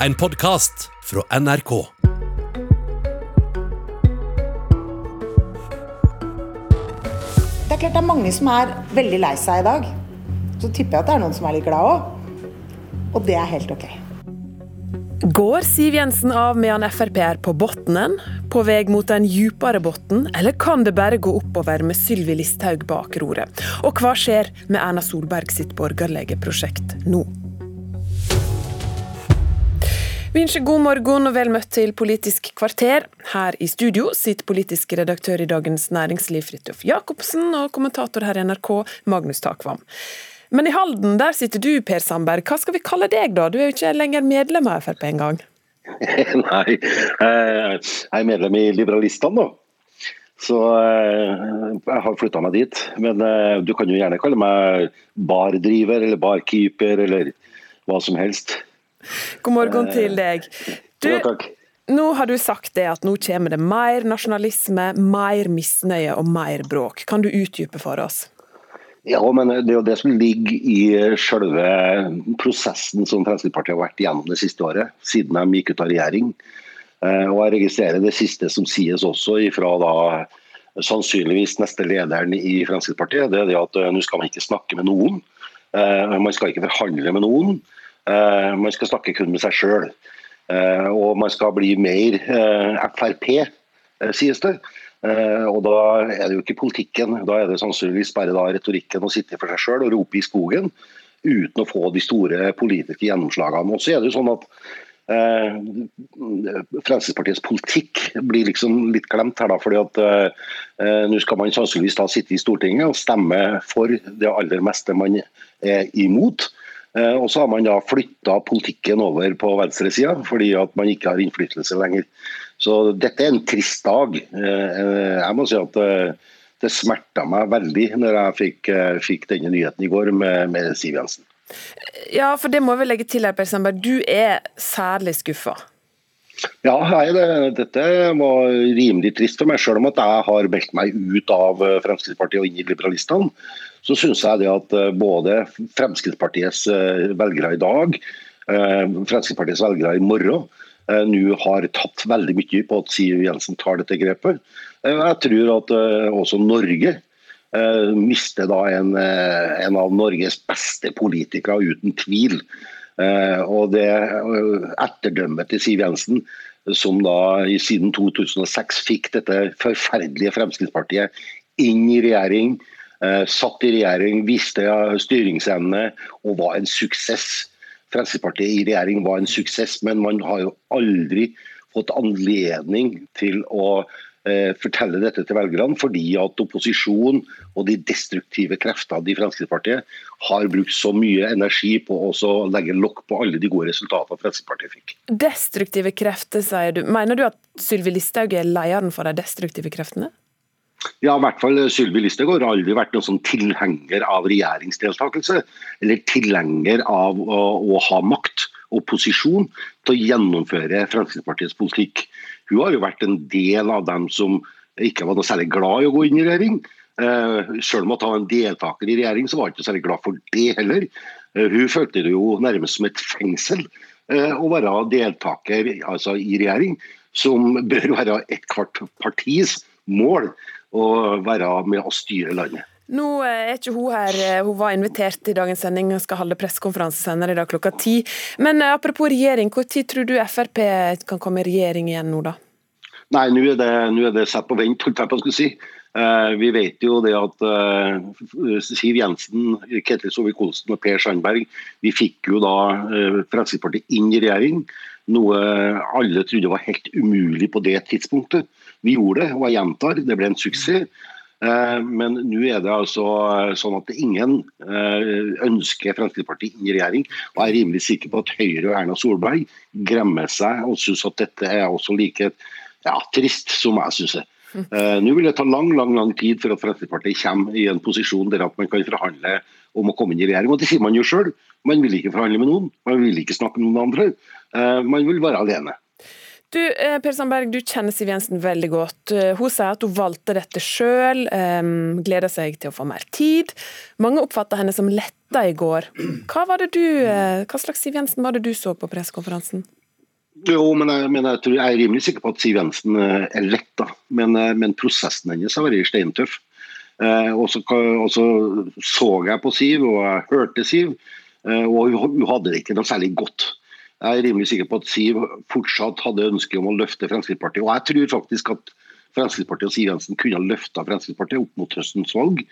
En podkast fra NRK. Det er klart det er mange som er veldig lei seg i dag. Så tipper jeg at det er noen som er litt glad òg. Og det er helt ok. Går Siv Jensen av med han Frp er på bunnen, på vei mot en djupere bunnen, eller kan det bare gå oppover med Sylvi Listhaug bak roret? Og hva skjer med Erna Solberg sitt borgerlige prosjekt nå? Vi ønsker god morgen og vel møtt til Politisk kvarter. Her i studio sitter politisk redaktør i Dagens Næringsliv Fridtjof Jacobsen og kommentator her i NRK Magnus Takvam. Men i Halden der sitter du, Per Sandberg. Hva skal vi kalle deg da? Du er jo ikke lenger medlem av Frp engang. Nei, eh, jeg er medlem i Liberalistene, da. Så eh, jeg har flytta meg dit. Men eh, du kan jo gjerne kalle meg bardriver eller barkeeper eller hva som helst. God morgen til deg. Du, nå har du sagt det at nå kommer det mer nasjonalisme, mer misnøye og mer bråk. Kan du utdype for oss? Ja, men det er jo det som ligger i selve prosessen som Fremskrittspartiet har vært gjennom det siste året, siden de gikk ut av regjering. Eh, Og jeg registrerer det siste som sies også fra da sannsynligvis neste lederen i Fremskrittspartiet. Det er det at eh, nå skal man ikke snakke med noen. Eh, Man skal ikke forhandle med noen. Eh, Man skal snakke kun med seg sjøl. Og man skal bli mer eh, Frp, eh, sies det. Eh, Og da er det jo ikke politikken, da er det sannsynligvis bare da retorikken å sitte for seg sjøl og rope i skogen uten å få de store politiske gjennomslagene. Og så er det jo sånn at eh, Fremskrittspartiets politikk blir liksom litt glemt her, da, fordi at eh, nå skal man sannsynligvis da sitte i Stortinget og stemme for det aller meste man er imot. Eh, og så har man da flytta politikken over på venstresida fordi at man ikke har innflytelse lenger. Så dette er en trist dag. Eh, eh, Jeg må si at det smerta meg veldig når jeg fikk, fikk denne nyheten i går med, med Siv Jensen. Ja, for det må vi legge til her, Per Sandberg. Du er særlig skuffa. Ja, nei, det, dette var rimelig trist for meg. Selv om at jeg har meldt meg ut av Fremskrittspartiet og inn i Liberalistene, så syns jeg det at eh, både Fremskrittspartiets eh, velgere i dag, eh, Fremskrittspartiets velgere i morgen, nå har tatt veldig mye på at Siv Jensen tar dette grepet. Jeg tror at også Norge mister da en, en av Norges beste politikere, uten tvil. Og det etterdømmet til Siv Jensen, som da siden 2006 fikk dette forferdelige Fremskrittspartiet inn i regjering, satt i regjering, viste styringsevne og var en suksess. Fremskrittspartiet i regjering var en suksess, men man har jo aldri fått anledning til å eh, fortelle dette til velgerne, fordi at opposisjon og de destruktive kreftene i Fremskrittspartiet har brukt så mye energi på å legge lokk på alle de gode resultatene Fremskrittspartiet fikk. Destruktive krefter, sier du. Mener du at Sylvi Listhaug er lederen for de destruktive kreftene? Ja, i hvert fall Sylvi Listhaug har aldri vært noen sånn tilhenger av regjeringsdeltakelse, eller tilhenger av å, å ha makt og posisjon til å gjennomføre Fremskrittspartiets politikk. Hun har jo vært en del av dem som ikke var noe særlig glad i å gå inn i regjering. Eh, selv om hun var en deltaker i regjering, så var hun ikke særlig glad for det heller. Eh, hun følte det jo nærmest som et fengsel eh, å være deltaker altså, i regjering, som bør være ethvert partis mål å være med å styre landet. Nå eh, er ikke hun her, eh, hun var invitert til dagens sending og skal holde pressekonferanse senere i dag klokka ti. Men eh, apropos regjering, når tror du Frp kan komme i regjering igjen nå, da? Nei, nå er det, nå er det satt på vent, holdt jeg på å si. Vi vet jo det at Siv Jensen, Ketil Solvik-Olsen og Per Sandberg vi fikk jo da Fremskrittspartiet inn i regjering. Noe alle trodde var helt umulig på det tidspunktet. Vi gjorde det, og jeg gjentar, det ble en suksess. Eh, Men nå er det altså sånn at ingen eh, ønsker Fremskrittspartiet inn i regjering. Og jeg er rimelig sikker på at Høyre og Erna Solberg gremmer seg og syns at dette er også like ja, trist som jeg syns det. Eh, Nå vil det ta lang lang, lang tid for at Fremskrittspartiet kommer i en posisjon der at man kan forhandle om å komme inn i regjering. Og Det sier man jo sjøl. Man vil ikke forhandle med noen, man vil ikke snakke med noen andre. Eh, Man vil være alene. Du, eh, Per Sandberg, du kjenner Siv Jensen veldig godt. Eh, Hun sier at hun valgte dette sjøl, gleder seg til å få mer tid. Mange oppfatta henne som letta i går. Hva, var det du, hva slags Siv Jensen var det du så på pressekonferansen? Jo, men jeg, men jeg, tror, jeg, er rimelig sikker på at Siv Jensen er letta. Men, men prosessen hennes har vært steintøff. Og så, så jeg på Siv, og jeg hørte Siv, og hun hadde det ikke noe særlig godt. Jeg er rimelig sikker på at Siv fortsatt hadde ønske om å løfte Fremskrittspartiet. Og jeg tror faktisk at Fremskrittspartiet og Siv Jensen kunne ha løfta Fremskrittspartiet opp mot høstens valg.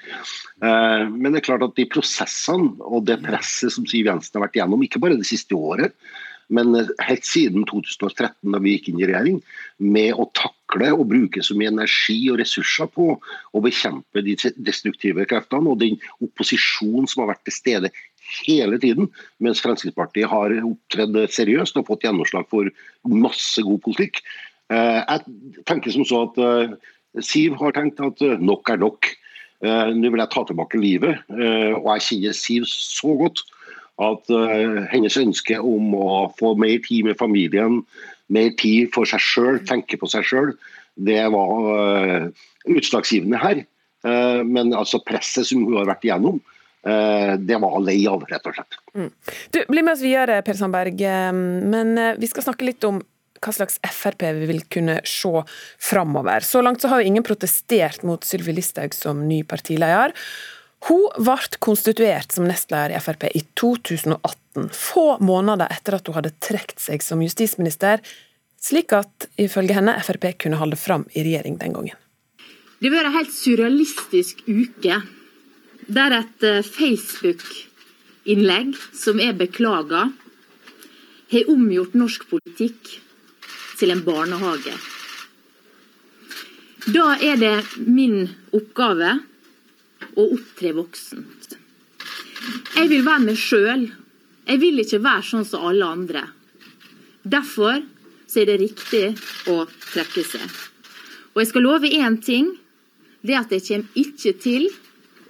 Eh, men det er klart at de prosessene og det presset som Siv Jensen har vært gjennom, ikke bare det siste året, men helt siden 2013, da vi gikk inn i regjering, med å takle og bruke så mye energi og ressurser på å bekjempe de destruktive kreftene og den opposisjonen som har vært til stede hele tiden, mens Fremskrittspartiet har opptredd seriøst og fått gjennomslag for masse god politikk. Eh, jeg tenker som så at eh, Siv har tenkt at eh, nok er nok. Nå vil jeg ta tilbake livet, og jeg kjenner Siv så godt at hennes ønske om å få mer tid med familien, mer tid for seg sjøl, tenke på seg sjøl, det var utslagsgivende her. Men altså presset som hun har vært igjennom, det var lei av, rett og slett. Mm. Du, Bli med oss videre, Per Sandberg. Men vi skal snakke litt om hva slags Frp vi vil kunne se framover. Så langt så har jo ingen protestert mot Sylvi Listhaug som ny partileder. Hun ble konstituert som nestleder i Frp i 2018, få måneder etter at hun hadde trukket seg som justisminister, slik at ifølge henne Frp kunne holde fram i regjering den gangen. Det vært en helt surrealistisk uke, der et eh, Facebook-innlegg som er beklaga, har omgjort norsk politikk til en barnehage. Da er det min oppgave å opptre voksent. Jeg vil være meg sjøl. Jeg vil ikke være sånn som alle andre. Derfor er det riktig å trekke seg. Og jeg skal love én ting. Det at jeg kommer ikke til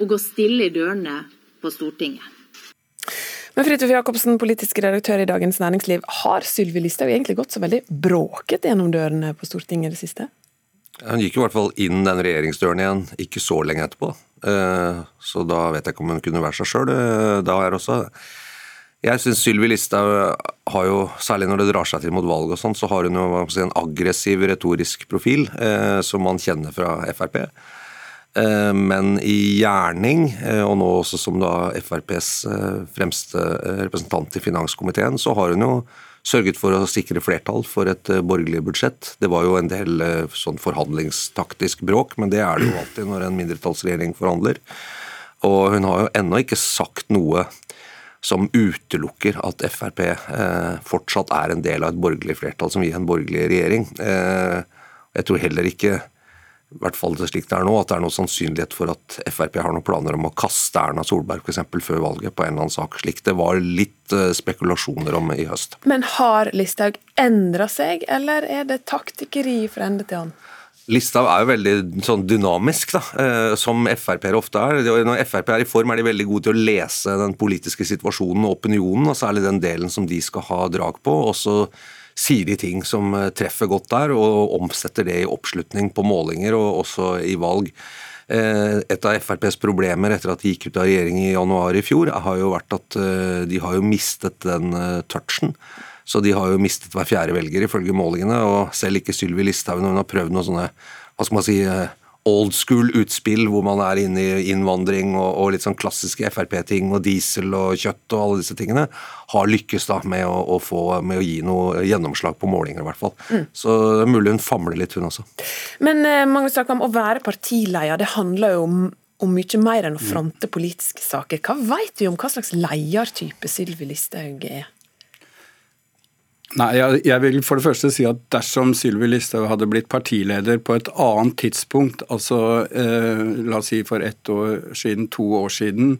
å gå stille i dørene på Stortinget. Men Fridtjof Jacobsen, politisk redaktør i Dagens Næringsliv. Har Sylvi Listhaug egentlig gått så veldig bråket gjennom dørene på Stortinget i det siste? Hun gikk i hvert fall inn den regjeringsdøren igjen, ikke så lenge etterpå. Eh, så da vet jeg ikke om hun kunne være seg sjøl eh, da her også. Jeg syns Sylvi Listhaug har jo, særlig når det drar seg til mot valg og sånn, så har hun jo en aggressiv retorisk profil eh, som man kjenner fra Frp. Eh, men i gjerning, eh, og nå også som da FrPs eh, fremste representant i finanskomiteen, så har hun jo sørget for å sikre flertall for et borgerlig budsjett. Det var jo en del sånn forhandlingstaktisk bråk, men det er det jo alltid når en mindretallsregjering forhandler. Og hun har jo ennå ikke sagt noe som utelukker at Frp fortsatt er en del av et borgerlig flertall som gir en borgerlig regjering. jeg tror heller ikke i hvert fall det slik det er nå, at det er noe sannsynlighet for at Frp har noen planer om å kaste Erna Solberg f.eks. før valget på en eller annen sak, slik det var litt eh, spekulasjoner om i høst. Men har Listhaug endra seg, eller er det taktikkeri fra ende til annen? Listhaug er jo veldig sånn dynamisk, da, eh, som Frp-er ofte er. Når Frp er i form, er de veldig gode til å lese den politiske situasjonen og opinionen, og særlig den delen som de skal ha drag på. og så sier de ting som eh, treffer godt der, og omsetter det i oppslutning på målinger og også i valg. Eh, et av FrPs problemer etter at de gikk ut av regjering i januar i fjor, har jo vært at eh, de har jo mistet den touchen. Så de har jo mistet hver fjerde velger, ifølge målingene. Og selv ikke Sylvi Listhaug, når hun har prøvd noen sånne hva skal man si, old school utspill hvor man er inne i innvandring og, og litt sånn klassiske Frp-ting og diesel og kjøtt og alle disse tingene, har lykkes da med å, å, få, med å gi noe gjennomslag på målinger, i hvert fall. Mm. Så det er mulig hun famler litt, hun også. Men eh, Magnus om å være partileder, det handler jo om om mye mer enn å fronte politiske saker. Hva vet vi om hva slags ledertype Sylvi Listhaug er? Nei, jeg, jeg, vil for det første si at dersom Sylvi Listhaug hadde blitt partileder på et annet tidspunkt, altså eh, la oss si for ett år siden, to år siden,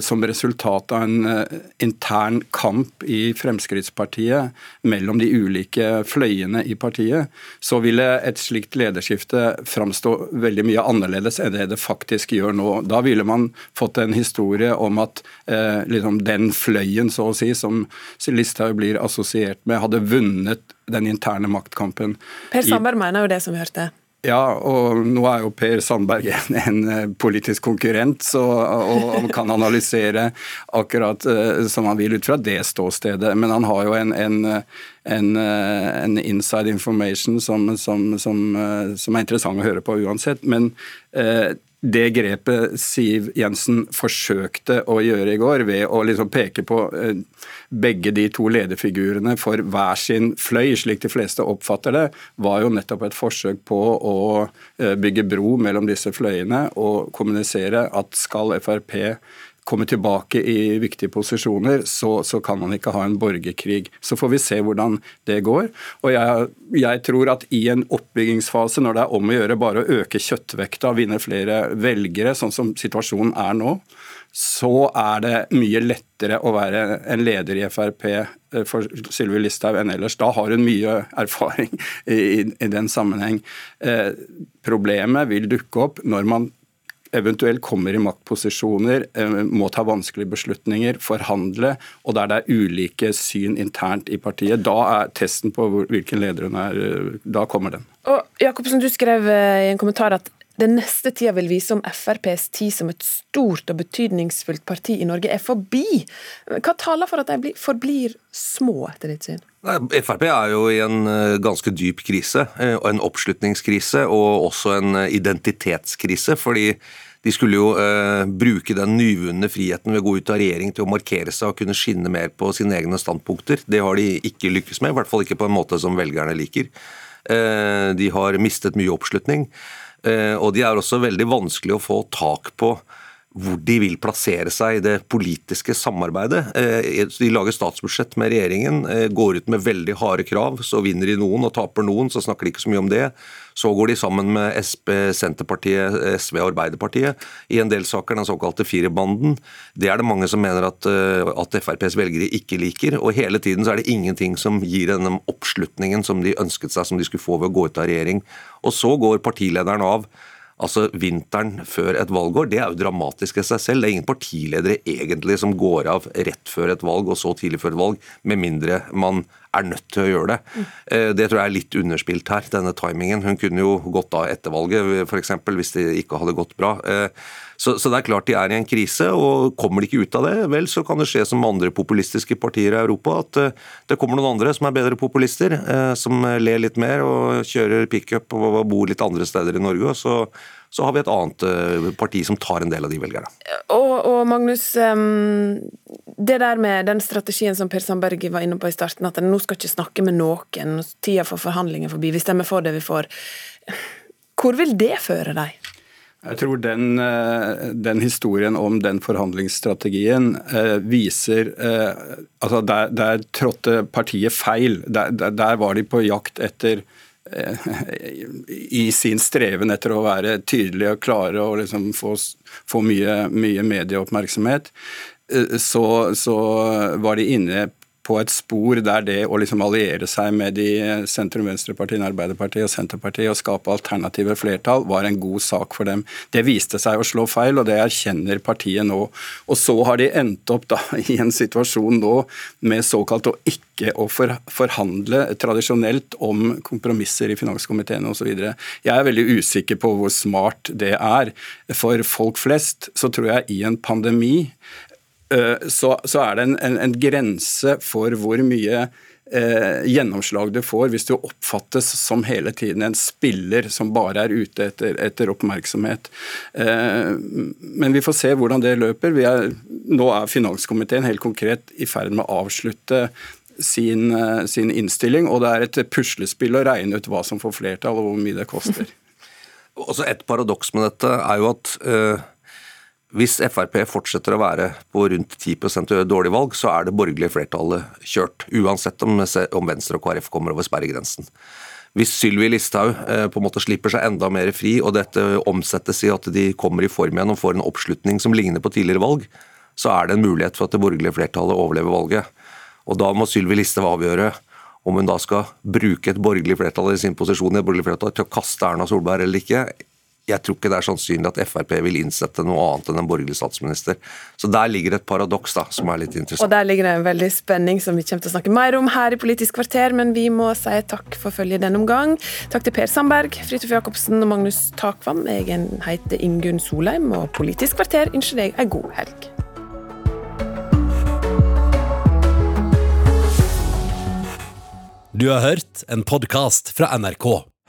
som resultat av en eh, intern kamp i Fremskrittspartiet mellom de ulike fløyene i partiet, så ville et slikt lederskifte framstå veldig mye annerledes enn det det faktisk gjør nå. Da ville man fått en historie om at eh, liksom den fløyen, så å si, som Listhaug blir assosiert med, hadde vunnet den interne maktkampen. Per Sandberg mener jo det som vi hørte. Ja, og nå er jo Per Sandberg en, en eh, politisk konkurrent, så, og han kan analysere akkurat uh, som han vil ut fra det ståstedet. Men han har jo en, en, en, eh, inside information som, som, som, som, er interessant å høre på uansett. Men uh, det grepet Siv Jensen forsøkte å gjøre i går, ved å liksom peke på eh, begge de to lederfigurene for hver sin fløy, slik de fleste oppfatter det, var jo nettopp et forsøk på å eh, bygge bro mellom disse fløyene og kommunisere at skal Frp kommer tilbake i viktige posisjoner, så, så, kan man ikke ha en borgerkrig. Så får vi se hvordan det går. Og jeg, jeg, tror at i en oppbyggingsfase, når det er om å gjøre bare å øke kjøttvekta, vinne flere velgere, sånn som situasjonen er nå, så er det mye lettere å være en leder i Frp eh, for Sylvi Listhaug enn ellers. Da har hun mye erfaring i, i den sammenheng. Eh, problemet vil dukke opp når man eventuelt kommer i maktposisjoner, eh, må ta vanskelige beslutninger, forhandle, og der det er ulike syn internt i partiet. Da er testen på hvilken leder hun er, eh, da kommer den. Og Jakobsen, du skrev eh, i en kommentar at den neste tida vil vise om FrPs tid som et stort og betydningsfullt parti i Norge er forbi. Hva taler for at de forblir små, etter ditt syn? Frp er jo i en ganske dyp krise, og en oppslutningskrise og også en identitetskrise. fordi de skulle jo eh, bruke den nyvunne friheten ved å gå ut av regjering til å markere seg og kunne skinne mer på sine egne standpunkter. Det har de ikke lykkes med, i hvert fall ikke på en måte som velgerne liker. Eh, de har mistet mye oppslutning, eh, og de er også veldig vanskelig å få tak på hvor de vil plassere seg i det politiske samarbeidet. Eh, de lager statsbudsjett med regjeringen, eh, går ut med veldig harde krav. Så vinner de noen og taper noen, så snakker de ikke så mye om det. Så går de sammen med SP, Senterpartiet, SV og Arbeiderpartiet i en del saker, den såkalte firerbanden. Det er det mange som mener at, eh, at FrPs velgere ikke liker. Og hele tiden så er det ingenting som gir denne oppslutningen som de ønsket seg, som de skulle få ved å gå ut av regjering. Og så går partilederen av Altså, Vinteren før et valgår det er jo dramatisk i seg selv. Det er ingen partiledere egentlig som går av rett før et valg og så tidlig før et valg, med mindre man er nødt til å gjøre det. Mm. Det tror jeg er litt underspilt her, denne timingen. Hun kunne jo gått av etter valget, f.eks., hvis det ikke hadde gått bra. Eh, så, så, det er klart de er i en krise, og kommer de ikke ut av det, vel, så kan det skje som andre populistiske partier i Europa, at eh, det kommer noen andre som er bedre populister, som ler litt mer og kjører pickup og bor litt andre steder i Norge. og så så har vi et annet parti som tar en del av de velgerne. Og, og Magnus, det der med den strategien som Per Sandberg var inne på i starten, at en nå skal ikke snakke med noen, tida for forhandlinger forbi, vi stemmer for det vi får. Hvor vil det føre deg? Jeg tror den, eh, den, historien om den forhandlingsstrategien eh, viser eh, altså der, der trådte partiet feil. Der, der, der, var de på jakt etter I sin streven etter å være tydelige og klare og liksom få, få mye, mye medieoppmerksomhet, så, så var de inne på et spor der det å liksom alliere seg med de sentrum-venstrepartiene, Arbeiderpartiet og Senterpartiet og skape alternative flertall var en god sak for dem. Det viste seg å slå feil, og det erkjenner partiet nå. Og så har de endt opp da i en situasjon nå med såkalt å ikke å forhandle tradisjonelt om kompromisser i finanskomiteen osv. Jeg er veldig usikker på hvor smart det er. For folk flest så tror jeg i en pandemi Eh, så, så er det en, en, en, grense for hvor mye eh, gjennomslag du får hvis du oppfattes som hele tiden en spiller som bare er ute etter, etter oppmerksomhet. Eh, men vi får se hvordan det løper. Er, nå er finanskomiteen helt konkret i ferd med å avslutte sin, eh, sin, innstilling, og det er et puslespill å regne ut hva som får flertall og hvor mye det koster. Også Et paradoks med dette er jo at uh hvis Frp fortsetter å være på rundt 10 og dårlig valg, så er det borgerlige flertallet kjørt. Uansett om, Venstre og KrF kommer over sperregrensen. Hvis Sylvi Listhaug eh, på en måte slipper seg enda mer fri, og dette omsettes i at de kommer i form igjen og får en oppslutning som ligner på tidligere valg, så er det en mulighet for at det borgerlige flertallet overlever valget. Og Da må Sylvi Listhaug avgjøre om hun da skal bruke et borgerlig flertall i sin posisjon i et borgerlig flertall til å kaste Erna Solberg eller ikke. Jeg tror ikke det er sannsynlig at Frp vil innsette noe annet enn en borgerlig statsminister. Så der ligger et paradoks da, som er litt interessant. Og der ligger det en veldig spenning som vi kommer til å snakke mer om her i Politisk kvarter, men vi må si takk for følget denne omgang. Takk til Per Sandberg, Fridtjof Jacobsen og Magnus Takvam. Jeg heter Ingunn Solheim, og Politisk kvarter ønsker deg ei god helg. Du har hørt en podkast fra NRK.